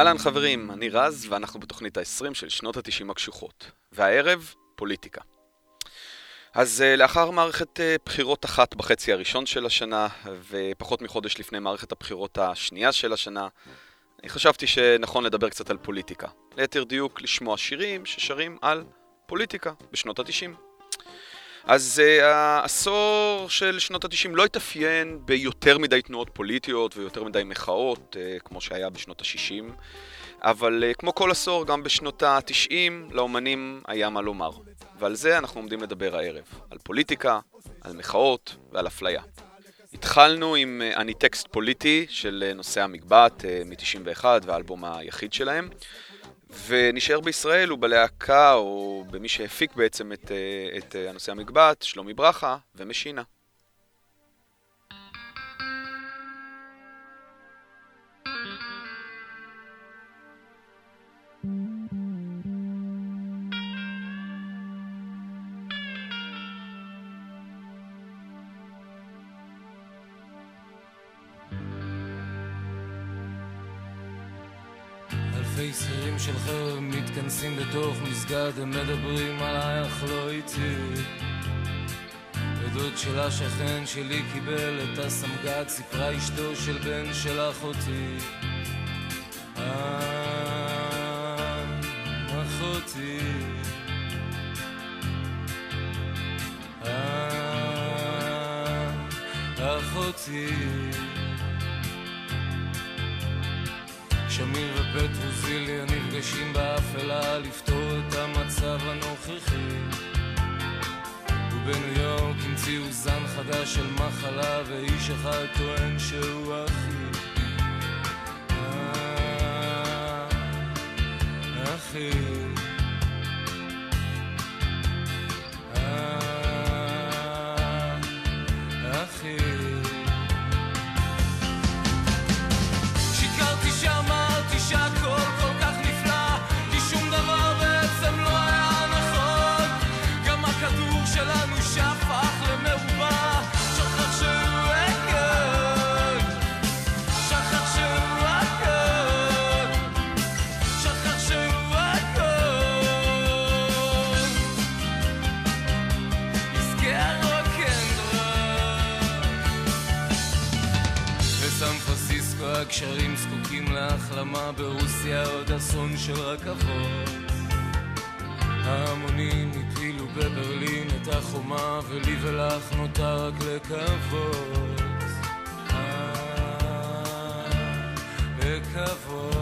אהלן חברים, אני רז ואנחנו בתוכנית ה-20 של שנות ה-90 הקשוחות. והערב, פוליטיקה. אז uh, לאחר מערכת uh, בחירות אחת בחצי הראשון של השנה, ופחות מחודש לפני מערכת הבחירות השנייה של השנה, אני חשבתי שנכון לדבר קצת על פוליטיקה. ליתר דיוק, לשמוע שירים ששרים על פוליטיקה בשנות ה-90. אז uh, העשור של שנות ה-90 לא התאפיין ביותר מדי תנועות פוליטיות ויותר מדי מחאות, uh, כמו שהיה בשנות ה-60, אבל uh, כמו כל עשור, גם בשנות ה-90, לאומנים היה מה לומר. ועל זה אנחנו עומדים לדבר הערב. על פוליטיקה, על מחאות ועל אפליה. התחלנו עם אני טקסט פוליטי של נושא המגבעת מ-91 והאלבום היחיד שלהם. ונשאר בישראל ובלהקה, או במי שהפיק בעצם את, אה, את אה, הנושא המגבעת, שלומי ברכה ומשינה. של חרב מתכנסים בתוך מסגד, הם מדברים עליי אך לא איתי. ודוד של השכן שלי קיבל את הסמג"ד, סיפרה אשתו של בן של אחותי. אה, אחותי. אה, אחותי. שמיר ופטרוזיליה נפגשים באפלה לפתור את המצב הנוכחי. ובניו יורק המציאו זן חדש של מחלה ואיש אחד טוען שהוא אחי. אה, אחי ברוסיה עוד אסון של רכבות. ההמונים הפילו בברלין את החומה ולי ולך נותר רק לקוות. אה, לקוות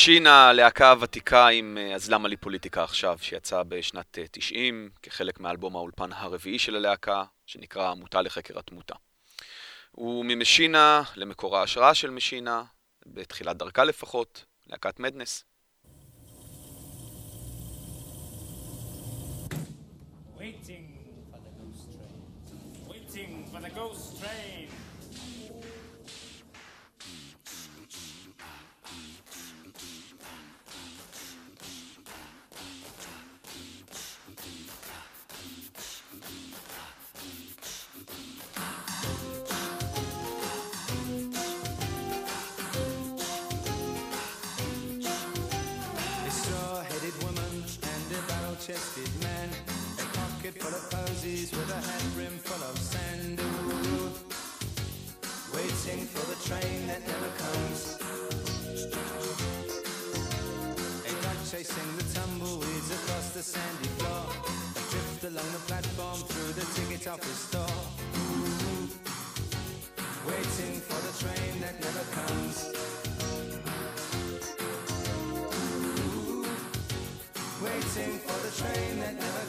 משינה, הלהקה הוותיקה עם אז למה לי פוליטיקה עכשיו, שיצא בשנת 90, כחלק מאלבום האולפן הרביעי של הלהקה, שנקרא עמותה לחקר התמותה. הוא ממשינה למקור ההשראה של משינה, בתחילת דרכה לפחות, להקת מדנס. Waiting for the ghost train. Waiting for the ghost the sandy floor. Drift along the platform through the ticket office. Ooh, waiting for the train that never comes. waiting for the train that never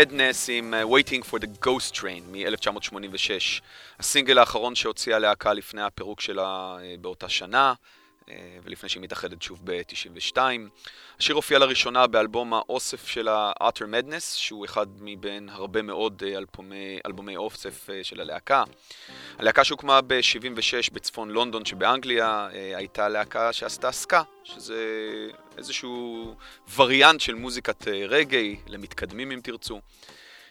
מדנס עם uh, Waiting for the Ghost Train מ-1986, הסינגל האחרון שהוציאה להקה לפני הפירוק שלה uh, באותה שנה, ולפני שהיא מתאחדת שוב ב-92. השיר הופיע לראשונה באלבום האוסף של ה-Utter Madness, שהוא אחד מבין הרבה מאוד uh, אלבומי, אלבומי אוסף uh, של הלהקה. הלהקה שהוקמה ב-76 בצפון לונדון שבאנגליה, הייתה להקה שעשתה סקה, שזה איזשהו וריאנט של מוזיקת אה, רגעי, למתקדמים אם תרצו.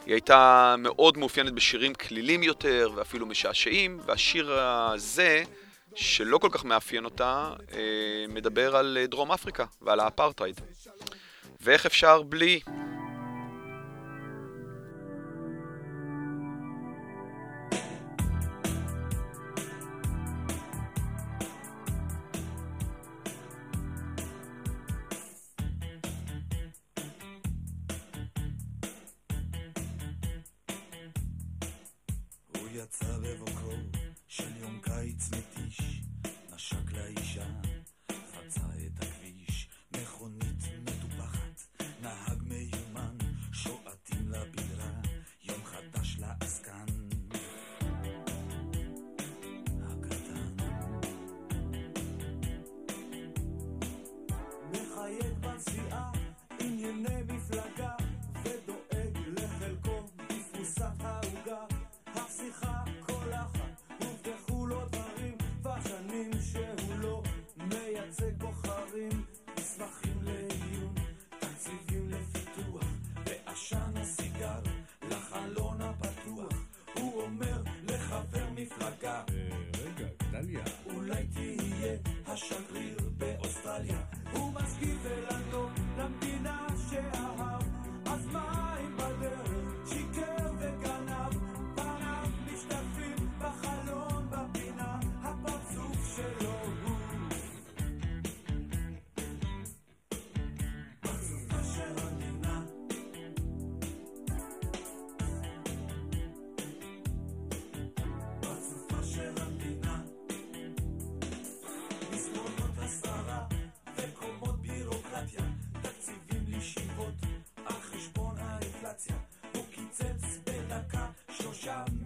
היא הייתה מאוד מאופיינת בשירים כלילים יותר ואפילו משעשעים, והשיר הזה, שלא כל כך מאפיין אותה, אה, מדבר על אה, דרום אפריקה ועל האפרטהייד. ואיך אפשר בלי? jump.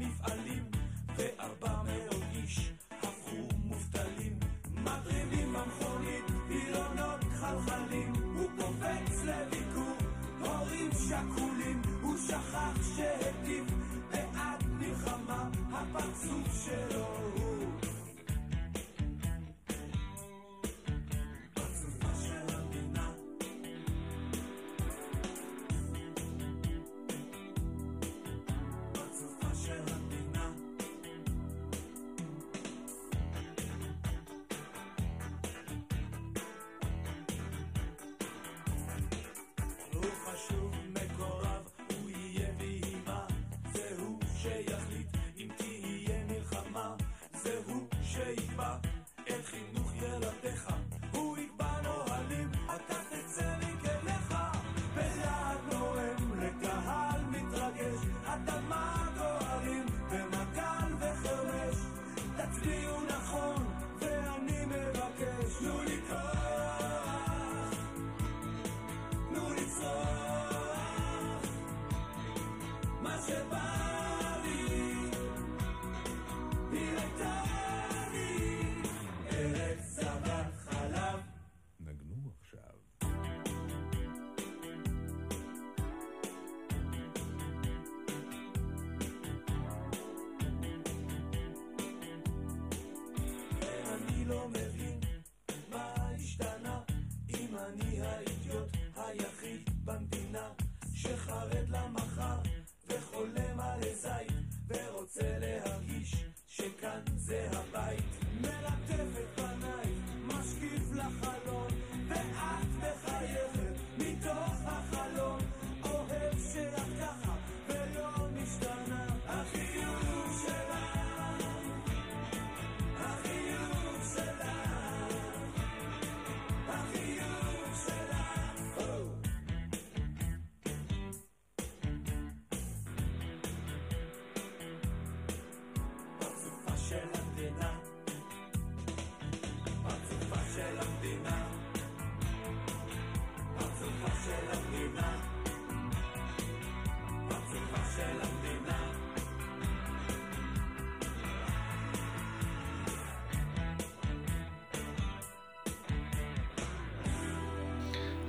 Zehamba.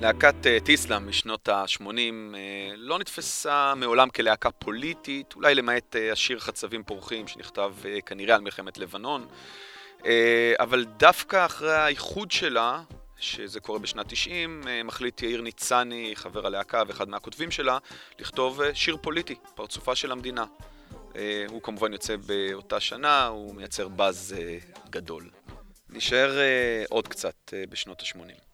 להקת אה, טיסלאם משנות ה-80 אה, לא נתפסה מעולם כלהקה פוליטית, אולי למעט אה, השיר חצבים פורחים שנכתב כנראה על מלחמת לבנון, אבל דווקא אחרי האיחוד שלה, שזה קורה בשנת 90, מחליט יאיר ניצני, חבר הלהקה ואחד מהכותבים שלה, לכתוב שיר פוליטי, פרצופה של המדינה. הוא כמובן יוצא באותה שנה, הוא מייצר באז גדול. נשאר עוד קצת בשנות ה-80.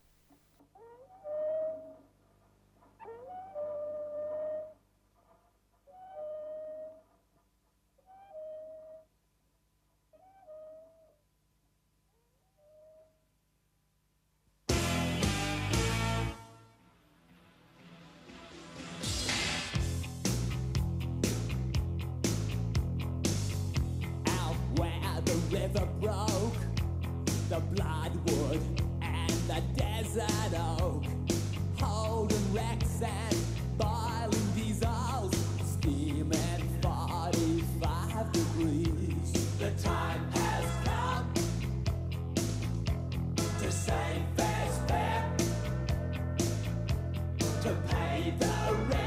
the rain.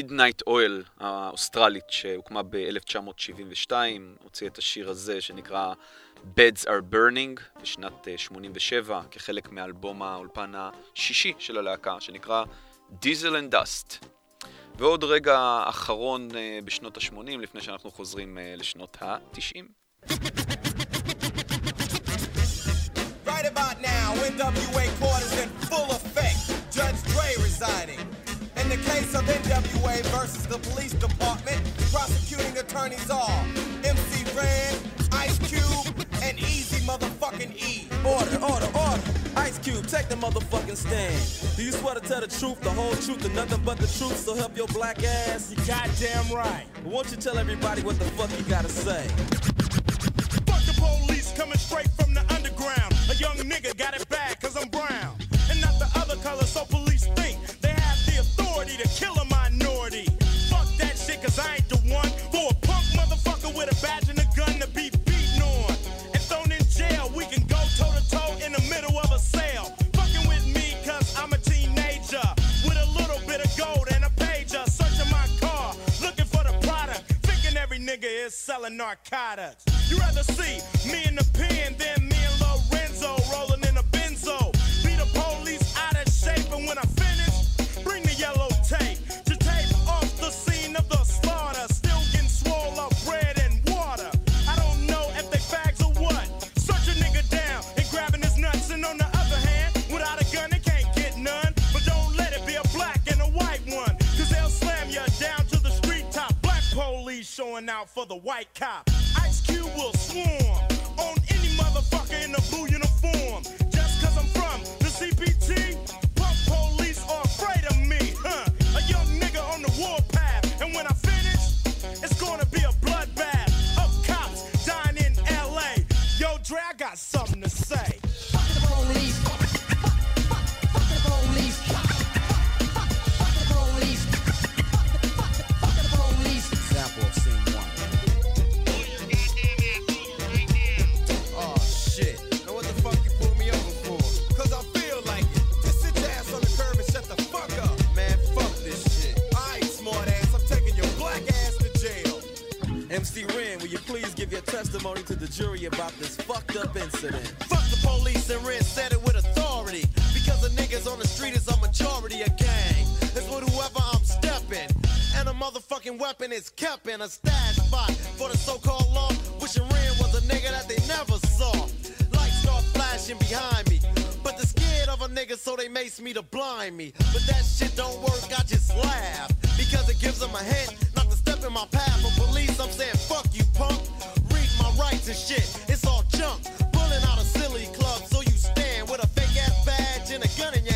Midnight Oil האוסטרלית שהוקמה ב-1972, הוציאה את השיר הזה שנקרא Beds are Burning בשנת 87 אה, כחלק מאלבום האולפן השישי של הלהקה שנקרא Diesel and Dust. ועוד רגע אחרון אה, בשנות ה-80 לפני שאנחנו חוזרים אה, לשנות ה-90. Right about now, NWA is in full effect. Judge Dre residing. In the case of NWA versus the police department, prosecuting attorneys are MC Ren, Ice Cube, and Easy motherfucking E. Order, order, order. Ice Cube, take the motherfucking stand. Do you swear to tell the truth, the whole truth, and nothing but the truth, so help your black ass? You goddamn right. Won't you tell everybody what the fuck you gotta say? Fuck the police coming straight from the underground. A young nigga got it narcotics. You rather see me in the pen than the white cop. Motherfucking weapon is kept in a stash spot for the so-called law. Wishing Ren was a nigga that they never saw. Lights start flashing behind me, but they're scared of a nigga, so they mace me to blind me. But that shit don't work, I just laugh because it gives them a hint not to step in my path. But police, I'm saying fuck you, punk. Read my rights and shit, it's all junk. Pulling out a silly club, so you stand with a fake ass badge and a gun in your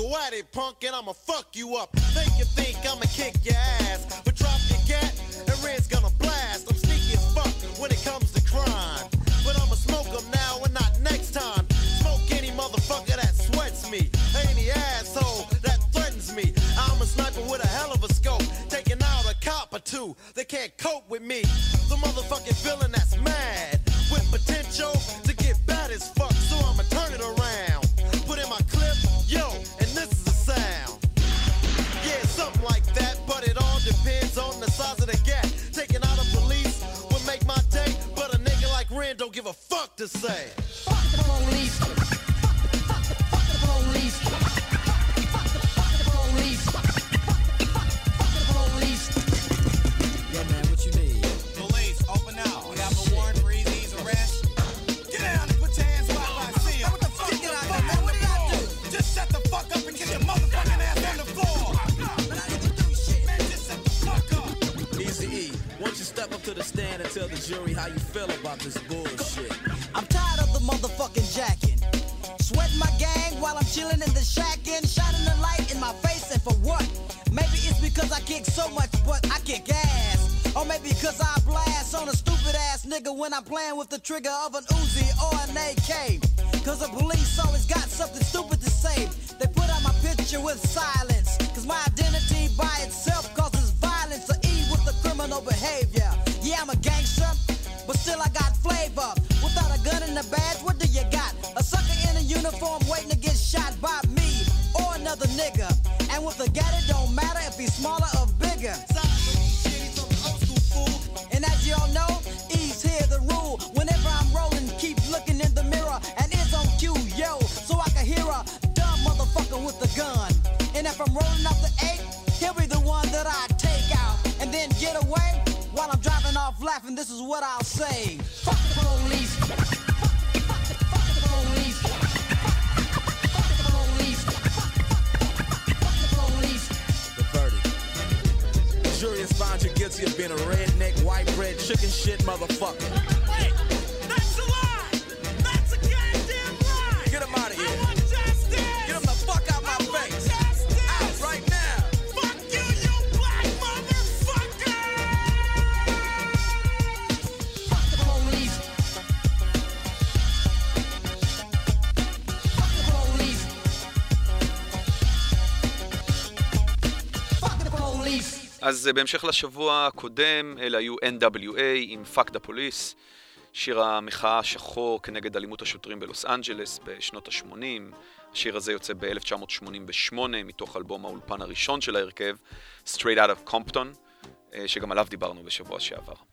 go at it, punk, and I'ma fuck you up. Think you think I'ma kick your ass, but drop your gat, and Red's gonna blast. I'm sneaky as fuck when it comes to crime. But I'ma smoke 'em now and not next time. Smoke any motherfucker that sweats me. Any asshole that threatens me. I'm a sniper with a hell of a scope. Taking out a cop or two. They can't cope with me. The motherfucking villain that's mad. With potential a fuck to say. Stand and tell the jury how you feel about this bullshit? I'm tired of the motherfucking jacking. Sweating my gang while I'm chilling in the shack and shining the light in my face and for what? Maybe it's because I kick so much, but I kick ass. Or maybe because I blast on a stupid ass nigga when I'm playing with the trigger of an Uzi or an AK. Cause the police always got something stupid to say. They put out my picture with silence. Cause my identity by itself causes violence or E with the criminal behavior. Yeah, I'm a gangster, but still I got flavor. Without a gun and a badge, what do you got? A sucker in a uniform waiting to get shot by me or another nigga. And with a gat, it don't matter if he's smaller or bigger. is what I'll say. Fuck the police. Jury has found you guilty of being a redneck, white bread, chicken shit motherfucker. Hey. אז אה, בהמשך לשבוע הקודם, אלה היו NWA עם Fuck the Police, שיר המחאה השחור כנגד אלימות השוטרים בלוס אנג'לס בשנות ה-80. השיר הזה יוצא ב-1988 מתוך אלבום האולפן הראשון של ההרכב, Straight Out of Compton, אה, שגם עליו דיברנו בשבוע שעבר.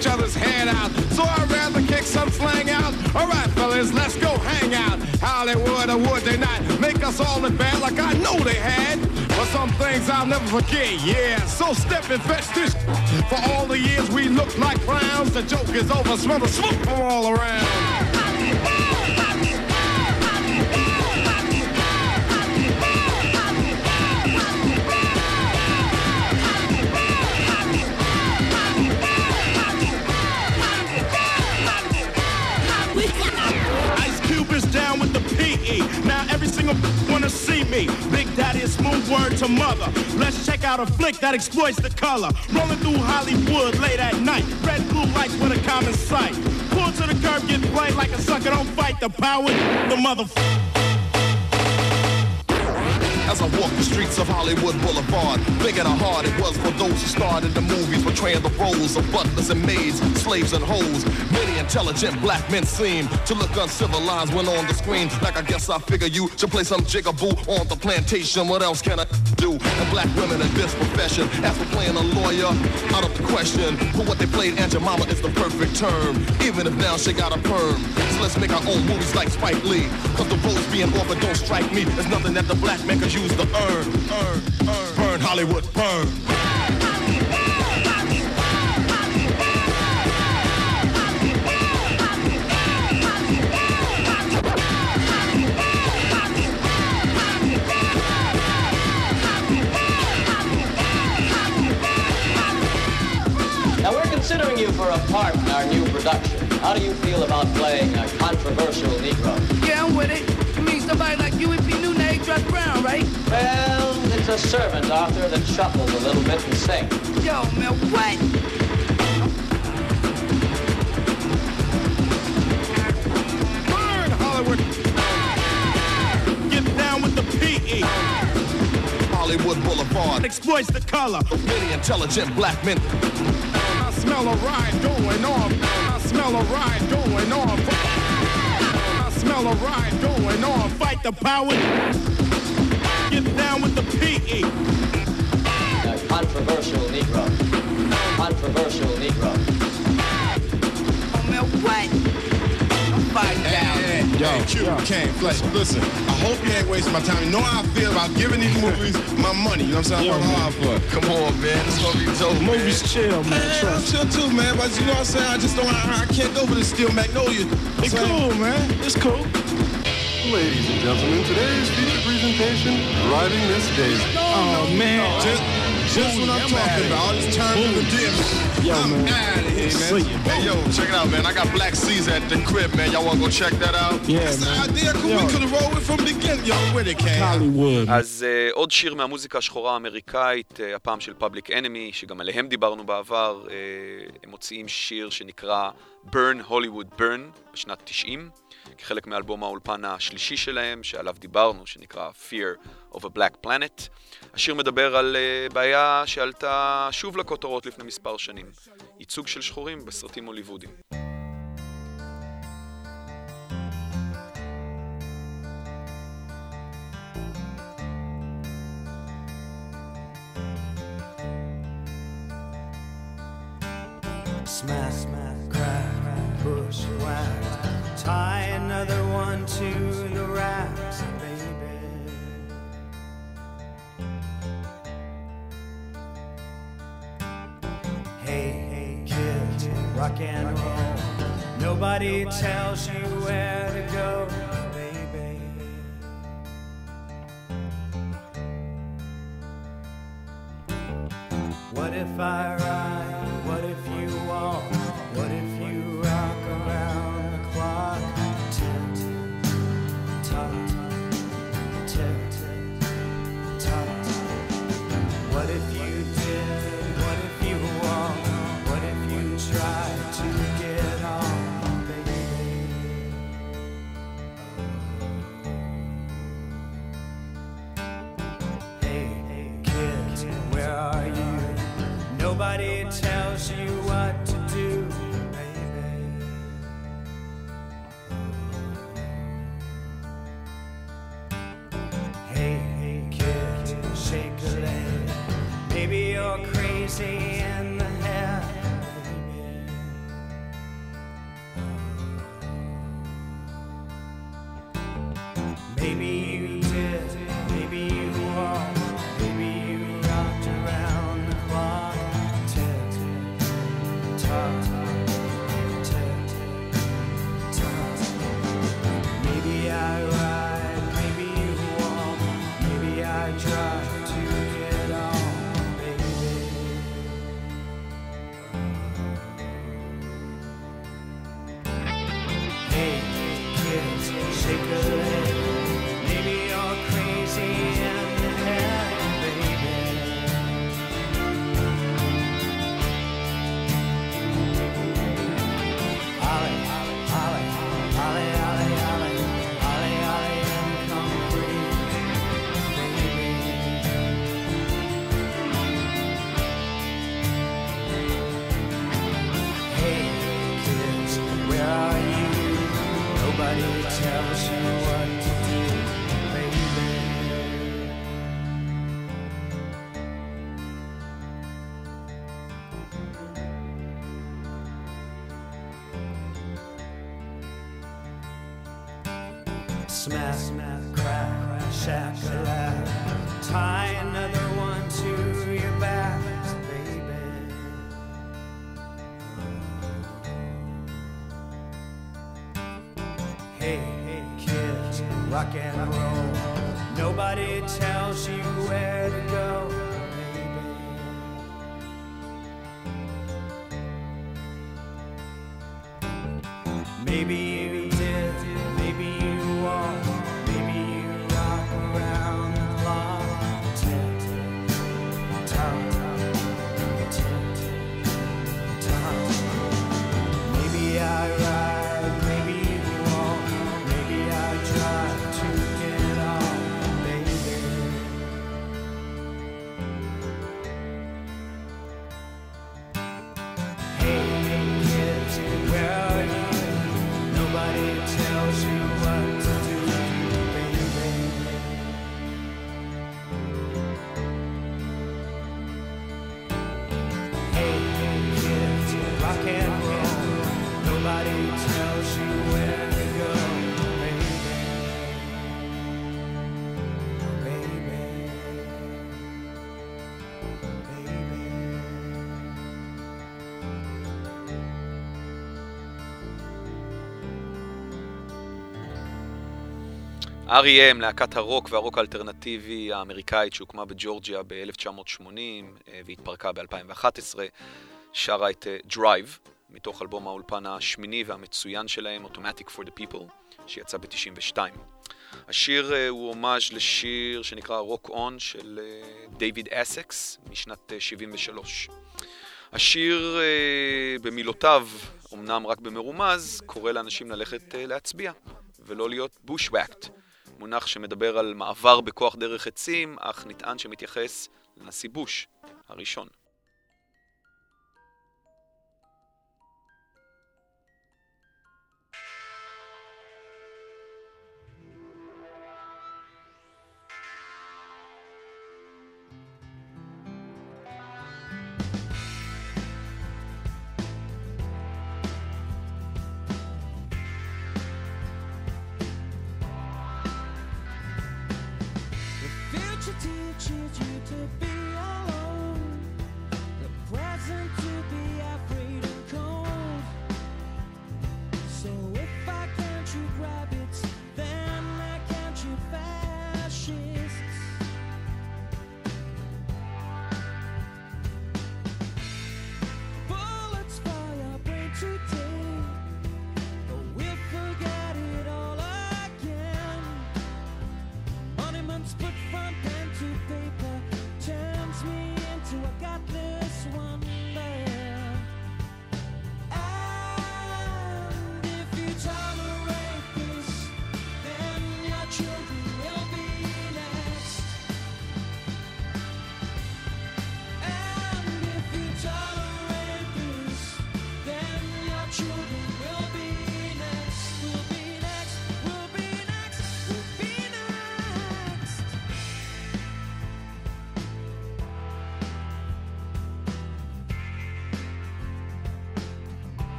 Each other's head out. So I'd rather kick some slang out. All right, fellas, let's go hang out. Hollywood, or would they not make us all look bad like I know they had? But some things I'll never forget, yeah. So step and fetch this. For all the years we looked like clowns, the joke is over. Smell the smoke from all around. Wanna see me. Big Daddy smooth word to mother. Let's check out a flick that exploits the color. Rolling through Hollywood late at night. Red blue lights with a common sight. Pull to the curb, get played like a sucker. Don't fight the power, the motherfucker. As I walk the streets of Hollywood Boulevard, thinking how hard it was for those who starred in the movies, portraying the roles of butlers and maids, slaves and hoes. Many intelligent black men seem to look uncivilized when on the screen. Like I guess I figure you should play some jigaboo on the plantation. What else can I do? And black women in this profession, as for playing a lawyer, out of the question. For what they played, Aunt Jemima is the perfect term. Even if now she got a perm. So let's make our own movies like Spike Lee. Cause the roles being offered don't strike me. There's nothing that the black man could use to earn, earn, earn. Burn Hollywood, burn. Now we're considering you for a part in our new production. How do you feel about playing a controversial Negro? Yeah, I'm with it. It means somebody like you would be new to Dress Brown, right? Well, it's a servant, Arthur, that shuffles a little bit and sings. Yo, man, what? Burn Hollywood. Get down with the PE. Hollywood Boulevard Exploits the color. of Many intelligent black men. I smell a ride going on. I smell a ride going on. Smell a ride going on. Fight the power. Get down with the PE. A controversial Negro. Controversial Negro. Down. Yo, Q, Kane, listen, listen. I hope you ain't wasting my time. You know how I feel about giving these movies my money. You know what I'm saying? I work hard for it. Come on, man. It's gonna be dope. Movies chill, man. Man, I'm chill too, man. But you know what I'm saying? I just don't. I, I can't go for the Steel Magnolia. It's cool, man. It's cool. Ladies and gentlemen, today's feature presentation, Driving Miss Daisy. Oh, man. Oh, just, just what I'm talking about. All this turn and the Yo, I'm man. out of here, man. Hey, yo, check it out, man. I got Black Caesar at the crib, man. Y'all wanna go check that out? Yeah, That's the man. idea. Cool. We could have rolled it from the beginning. Yo, where they came. Hollywood. אז uh, עוד שיר מהמוזיקה השחורה האמריקאית, uh, הפעם של פאבליק אנימי, שגם עליהם דיברנו בעבר. Uh, הם מוציאים שיר שנקרא Burn Hollywood Burn בשנת 90, כחלק מאלבום האולפן השלישי שלהם, שעליו דיברנו, שנקרא Fear of a Black Planet. השיר מדבר על uh, בעיה שעלתה שוב לכותרות לפני מספר שנים, ייצוג של שחורים בסרטים הוליוודיים. Smack, smack, crack, push, whack. Tie another one to the racks, rock and roll. Nobody tells you where to go, baby. What if I ride? Hey, kids, rock and roll. Nobody tells you where to go, R.E.M. להקת הרוק והרוק האלטרנטיבי האמריקאית שהוקמה בג'ורג'יה ב-1980 אה, והתפרקה ב-2011, שרה את Drive, מתוך אלבום האולפן השמיני והמצוין שלהם, Automatic for the People, שיצא ב-92. השיר אה, הוא הומאז' לשיר שנקרא Rock On של אה, דייוויד אסקס משנת אה, 73. השיר אה, במילותיו, אמנם רק במרומז, קורא לאנשים ללכת אה, להצביע ולא להיות בושוואקט. מונח שמדבר על מעבר בכוח דרך עצים, אך נטען שמתייחס לנשיא בוש הראשון.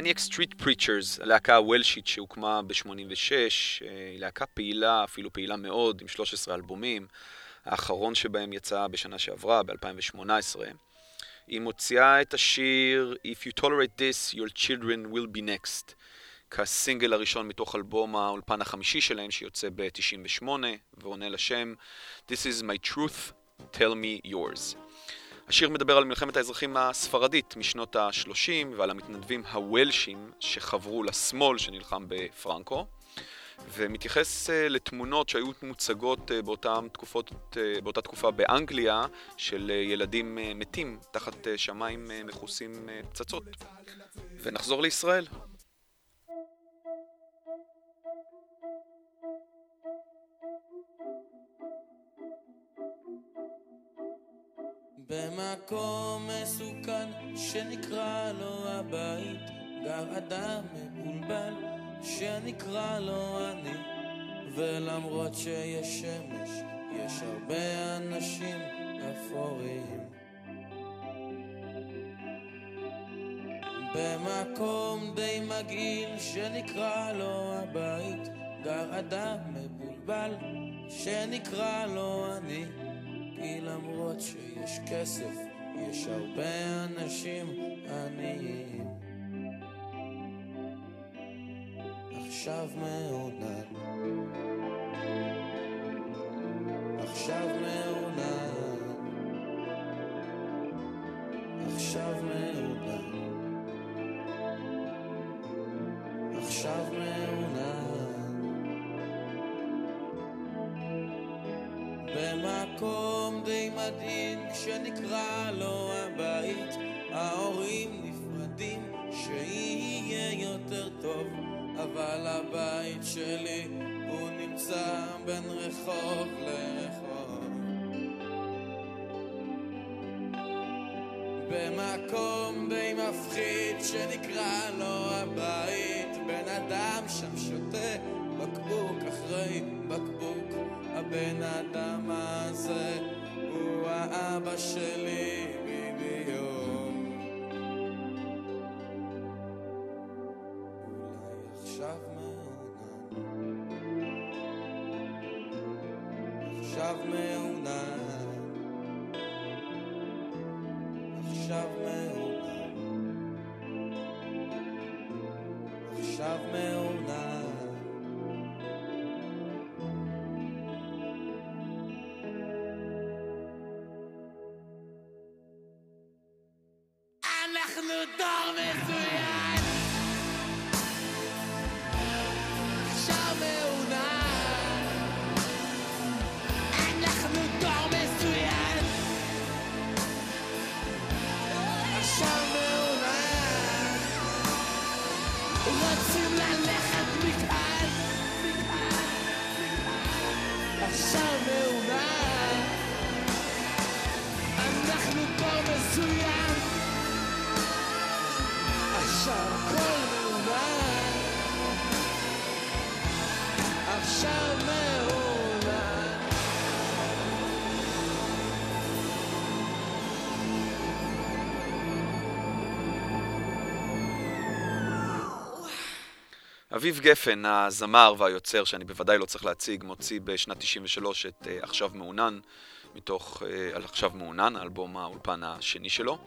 מניאק סטריט פריצ'רס, הלהקה הוולשית שהוקמה ב-86, היא להקה פעילה, אפילו פעילה מאוד, עם 13 אלבומים. האחרון שבהם יצא בשנה שעברה, ב-2018. היא מוציאה את השיר If you tolerate this, your children will be next. כסינגל הראשון מתוך אלבום האולפן החמישי שלהם שיוצא ב-98 ועונה לשם This is my truth, tell me yours. השיר מדבר על מלחמת האזרחים הספרדית משנות ה-30 ועל המתנדבים הוולשים שחברו לשמאל שנלחם בפרנקו ומתייחס uh, לתמונות שהיו מוצגות uh, באותן תקופות, uh, באותה תקופה באנגליה של ילדים מתים תחת שמיים מכוסים פצצות. ונחזור לישראל. במקום מסוכן שנקרא לו הבית גר אדם מבולבל שנקרא לו אני. ולמרות שיש שמש יש הרבה אנשים אפורים. במקום די מגעיל שנקרא לו הבית גר אדם מבולבל שנקרא לו אני כי למרות שיש כסף, יש הרבה אנשים עניים. עכשיו מעונן, עכשיו מעונן, עכשיו מעונן, במקום די מדהים שנקרא לו הבית ההורים נפרדים שיהיה יותר טוב. אבל הבית שלי הוא נמצא בין רחוב לרחוב. במקום די מפחיד שנקרא לו הבית בן אדם שם שותה בקבוק אחרי בקבוק הבן אדם הזה הוא האבא שלי אביב גפן, הזמר והיוצר, שאני בוודאי לא צריך להציג, מוציא בשנת 93 את uh, עכשיו מעונן, מתוך uh, על עכשיו מעונן, האלבום האולפן השני שלו.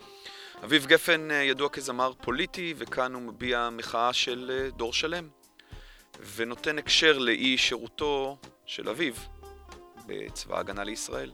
אביב גפן uh, ידוע כזמר פוליטי, וכאן הוא מביע מחאה של דור שלם, ונותן הקשר לאי שירותו של אביו בצבא ההגנה לישראל.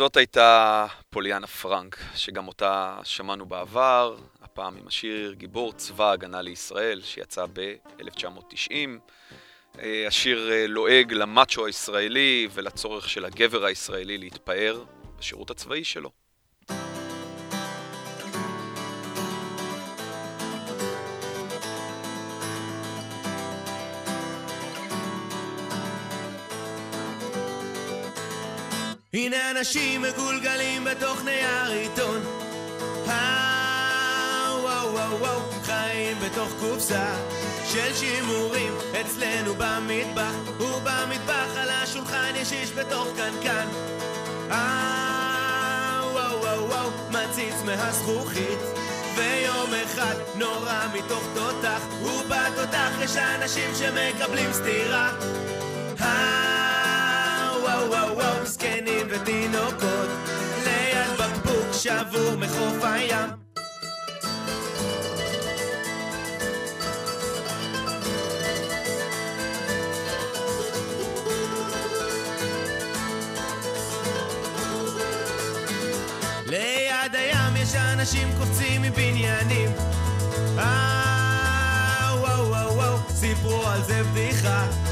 זאת הייתה פוליאנה פרנק, שגם אותה שמענו בעבר, הפעם עם השיר גיבור צבא ההגנה לישראל, שיצא ב-1990. אה, השיר אה, לועג למאצ'ו הישראלי ולצורך של הגבר הישראלי להתפאר בשירות הצבאי שלו. הנה אנשים מגולגלים בתוך נייר עיתון. וואו וואו וואו בתוך קופסה של שימורים אצלנו במטבח ובמטבח על השולחן יש בתוך קנקן. וואו וואו וואו מציץ ויום אחד מתוך יש אנשים שמקבלים סטירה זקנים ותינוקות ליד בקבוק שבור מחוף הים. ליד הים יש אנשים קופצים מבניינים. אה, וואו וואו וואו, סיפרו על זה בדיחה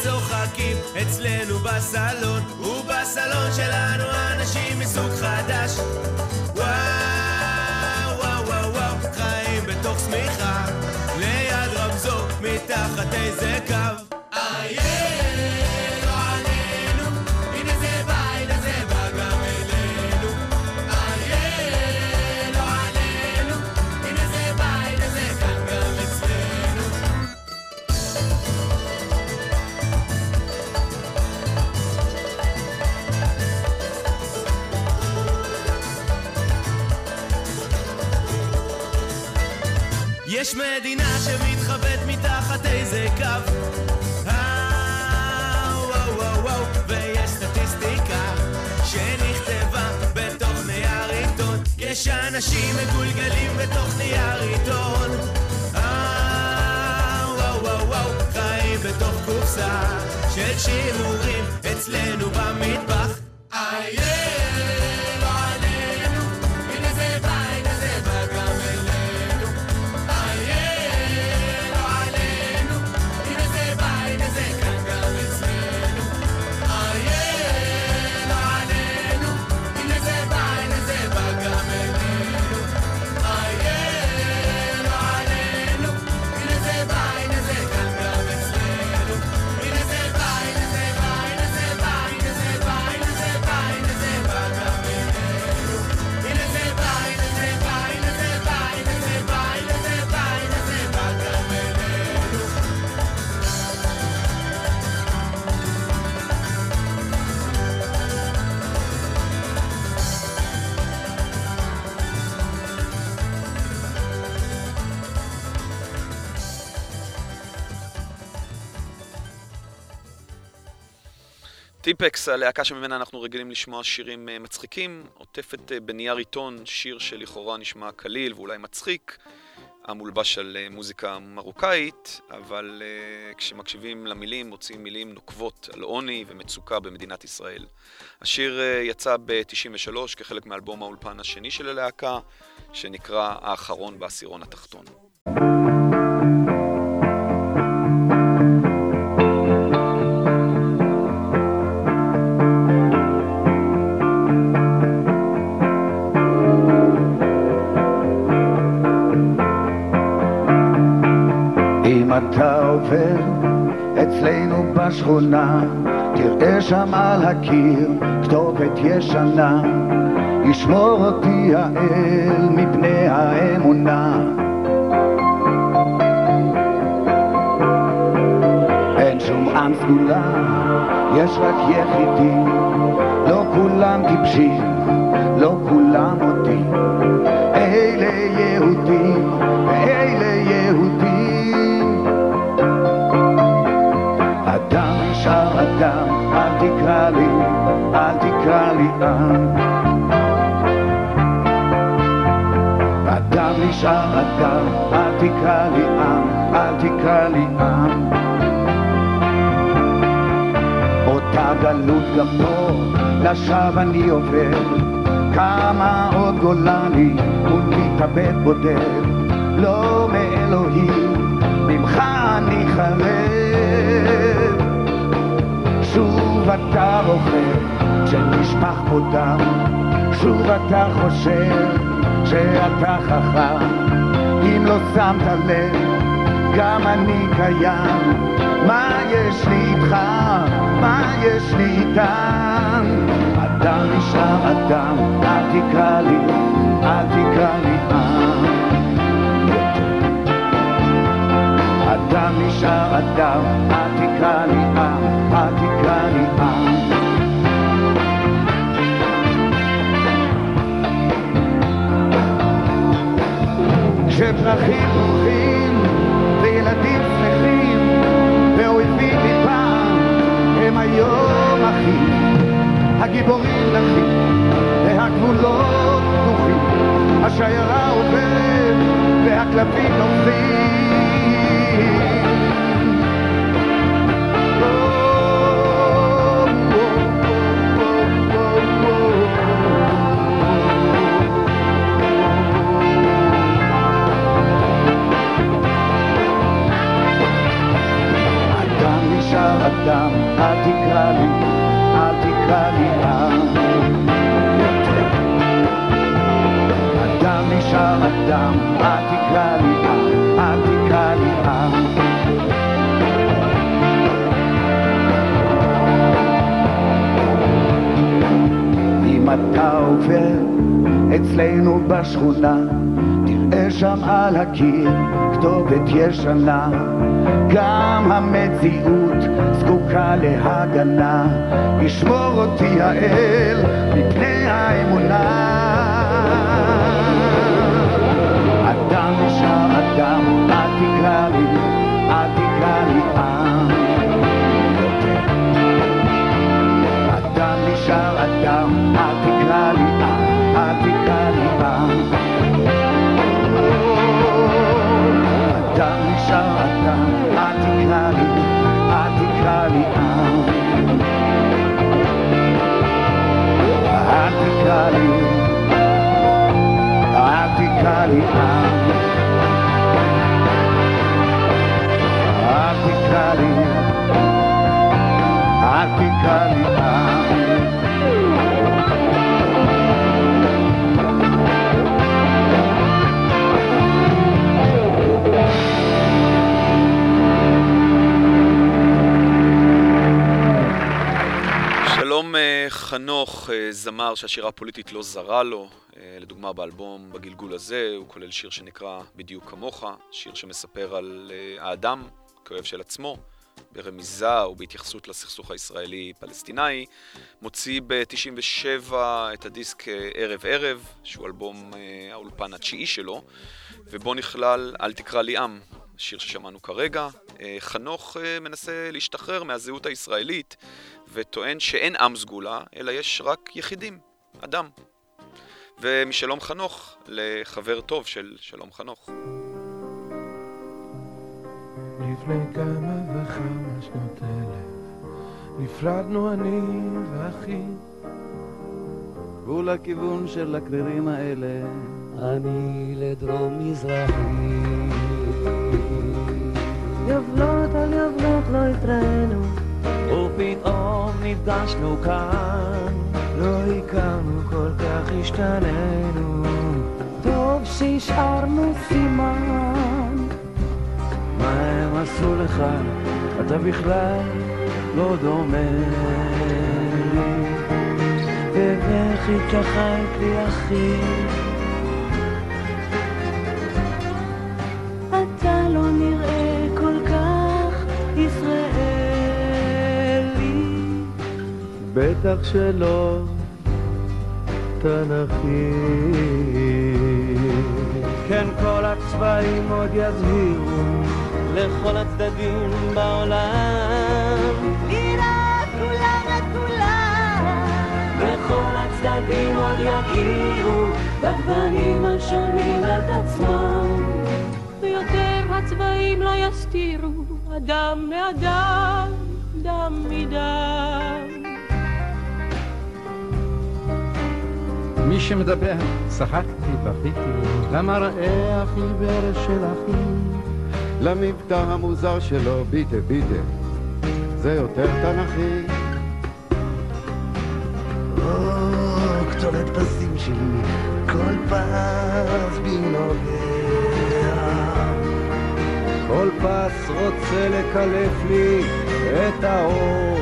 וצוחקים אצלנו בסלון ובסלון שלנו אנשים מסוג חדש. וואו וואו וואו וואו, חיים בתוך שמיכה ליד רמזור מתחת איזה קו. איה, יש מדינה שמתחבאת מתחת איזה קו. אה, וואו וואו וואו ויש סטטיסטיקה שנכתבה בתוך נייר עיתון. יש אנשים מגולגלים בתוך נייר עיתון. אה, וואו וואו וואו חיים בתוך קופסה של שימורים אצלנו במטבח. איה, לא טיפקס, הלהקה שממנה אנחנו רגילים לשמוע שירים אה, מצחיקים, עוטפת אה, בנייר עיתון שיר שלכאורה נשמע קליל ואולי מצחיק, המולבש על אה, מוזיקה מרוקאית, אבל כשמקשיבים למילים מוצאים מילים נוקבות על עוני ומצוקה במדינת ישראל. השיר יצא ב-93 כחלק מאלבום האולפן השני של הלהקה, שנקרא האחרון בעשירון התחתון. עובר אצלנו בשכונה, תראה שם על הקיר כתובת ישנה, ישמור אותי האל מפני האמונה. אין שום עם סגולה, יש רק יחידים, לא כולם טיפשים, לא כולם לשווא אני עובר. כמה עוד גולני מול מתאבד בודד, לא מאלוהים, ממך אני חרד. שוב אתה רוכב, כשנשפך פה דם, שוב אתה חושב שאתה חכם, אם לא שמת לב, גם אני קיים. מה יש לי איתך? מה יש לי איתם? אדם נשאר אדם, אל תקרא לי, אל תקרא לי עם. אדם נשאר אדם, אל תקרא לי עם, אל תקרא לי עם. כשפרחים פורחים וילדים שמחים ואויבים מפעם הם היום אחים הגיבורים נחים והגבולות פתוחים השיירה עוברת והכלבים נשאר אדם, אל תקרא לי, אל תקרא לי עם. אדם נשאר אדם, אל תקרא לי עם, אל תקרא לי עם. אצלנו בשכונה, תראה שם על הקיר כתובת ישנה. גם המציאות זקוקה להגנה, ישמור אותי האל מפני האמונה. אדם נשאר אדם, אל תקרא לי, אל תקרא לי עם. אדם נשאר אדם, אדם נשאר אדם, אל תקרא לי, אל תקרא חנוך, אה, זמר שהשירה הפוליטית לא זרה לו, אה, לדוגמה באלבום בגלגול הזה, הוא כולל שיר שנקרא בדיוק כמוך, שיר שמספר על אה, האדם כאוהב של עצמו, ברמיזה ובהתייחסות לסכסוך הישראלי-פלסטיני. מוציא ב-97 את הדיסק ערב ערב, שהוא אלבום האולפן התשיעי שלו, ובו נכלל אל תקרא לי עם, שיר ששמענו כרגע. חנוך מנסה להשתחרר מהזהות הישראלית וטוען שאין עם סגולה, אלא יש רק יחידים, אדם. ומשלום חנוך לחבר טוב של שלום חנוך. לפני כמה וכמה שנות אלף נפרדנו אני ואחי הוא לכיוון של הקרירים האלה אני לדרום מזרחי נפגשנו כאן לא הכרנו כל כך השתננו טוב שהשארנו סימן. מה הם עשו לך? אתה בכלל לא דומה לי. ובכי צחקתי אחי בטח שלא. תנכי. כן כל הצבעים עוד יזהירו לכל הצדדים בעולם. נראה כולם את כולם וכל הצדדים עוד יכירו בגוונים השונים את עצמם ויותר הצבעים לא יסתירו אדם מאדם, דם מדם שמדבר, צחקתי, בכיתי, למראה החיוור של אחי. למבטא המוזר שלו, ביטה ביטה, זה יותר תנכי. או, כתובת פסים שלי, כל פס בי נוגע. כל פס רוצה לקלף לי את האור.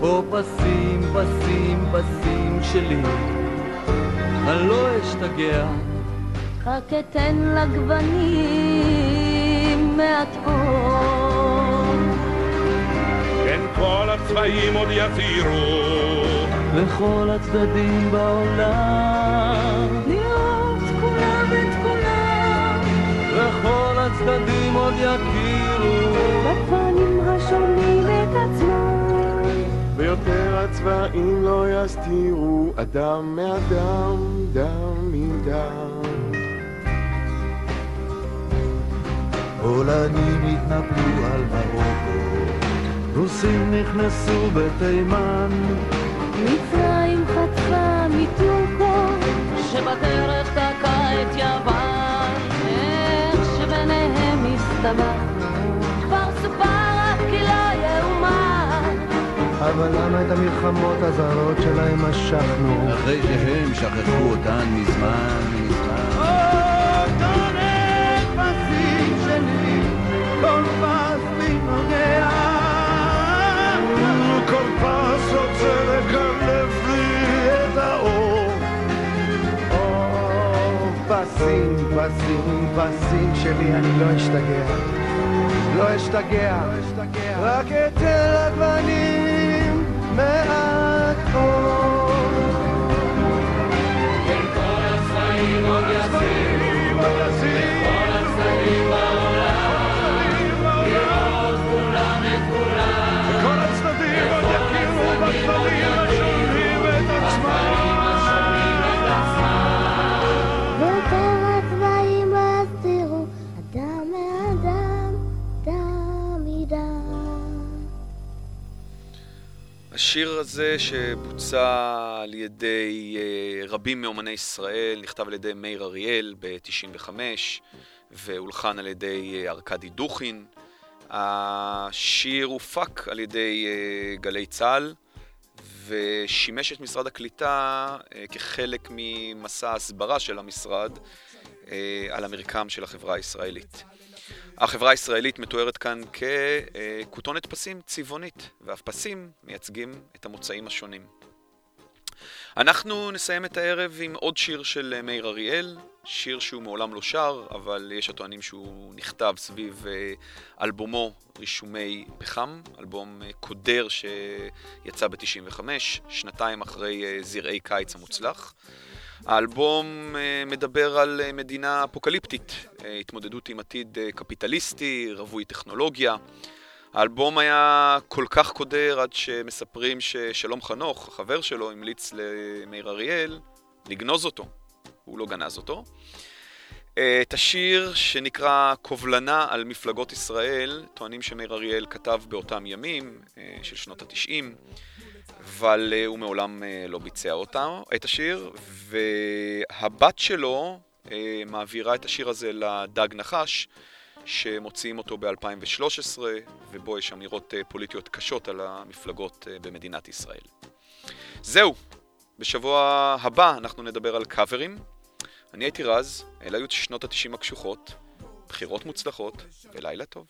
פה פסים, פסים, פסים שלי, אני לא אשתגע. רק אתן לגוונים מעט אור. כן, כל הצבעים עוד יזהירו. לכל הצדדים בעולם. לראות כולם את כולם. לכל הצדדים עוד יכירו. בגוונים השונים את עצמם. ויותר הצבעים לא יסתירו אדם מאדם, דם מדם. פולנים התנפלו על מרוקו, רוסים נכנסו בתימן. מצרים חטפה מטורקו. שבדרך תקע את יוון. איך שביניהם הסתבכנו. אבל למה את המלחמות הזרות שלהם משכנו? אחרי שהם שכחו אותן מזמן, מזמן. כל פס בי נוגע. כל פס רוצה לקלף לי את האור. או, פסים, פסים, פסים שלי, אני לא אשתגע. לא אשתגע. רק אתן לגוונים מעט השיר הזה שבוצע על ידי אה, רבים מאומני ישראל, נכתב על ידי מאיר אריאל ב-95 והולחן על ידי אה, ארכדי דוכין. השיר הופק על ידי אה, גלי צה"ל ושימש את משרד הקליטה כחלק ממסע ההסברה של המשרד על המרקם של החברה הישראלית. החברה הישראלית מתוארת כאן ככותונת פסים צבעונית, והפסים מייצגים את המוצאים השונים. אנחנו נסיים את הערב עם עוד שיר של מאיר אריאל, שיר שהוא מעולם לא שר, אבל יש הטוענים שהוא נכתב סביב אה, אלבומו רישומי פחם, אלבום אה, קודר שיצא ב-95, שנתיים אחרי אה, זרעי קיץ המוצלח. האלבום אה, מדבר על אה, מדינה אפוקליפטית, אה, התמודדות עם עתיד קפיטליסטי, רווי טכנולוגיה. האלבום היה כל כך קודר עד שמספרים ששלום חנוך, החבר שלו, המליץ למאיר אריאל לגנוז אותו. הוא לא גנז אותו. את השיר שנקרא קובלנה על מפלגות ישראל, טוענים שמאיר אריאל כתב באותם ימים של שנות התשעים. אבל uh, הוא מעולם uh, לא ביצע אותה, את השיר, והבת שלו uh, מעבירה את השיר הזה לדג נחש, שמוציאים אותו ב-2013, ובו יש אמירות פוליטיות קשות על המפלגות במדינת ישראל. זהו, בשבוע הבא אנחנו נדבר על קאברים. אני הייתי רז, אלה היו שנות ה-90 הקשוחות, בחירות מוצלחות ולילה טוב.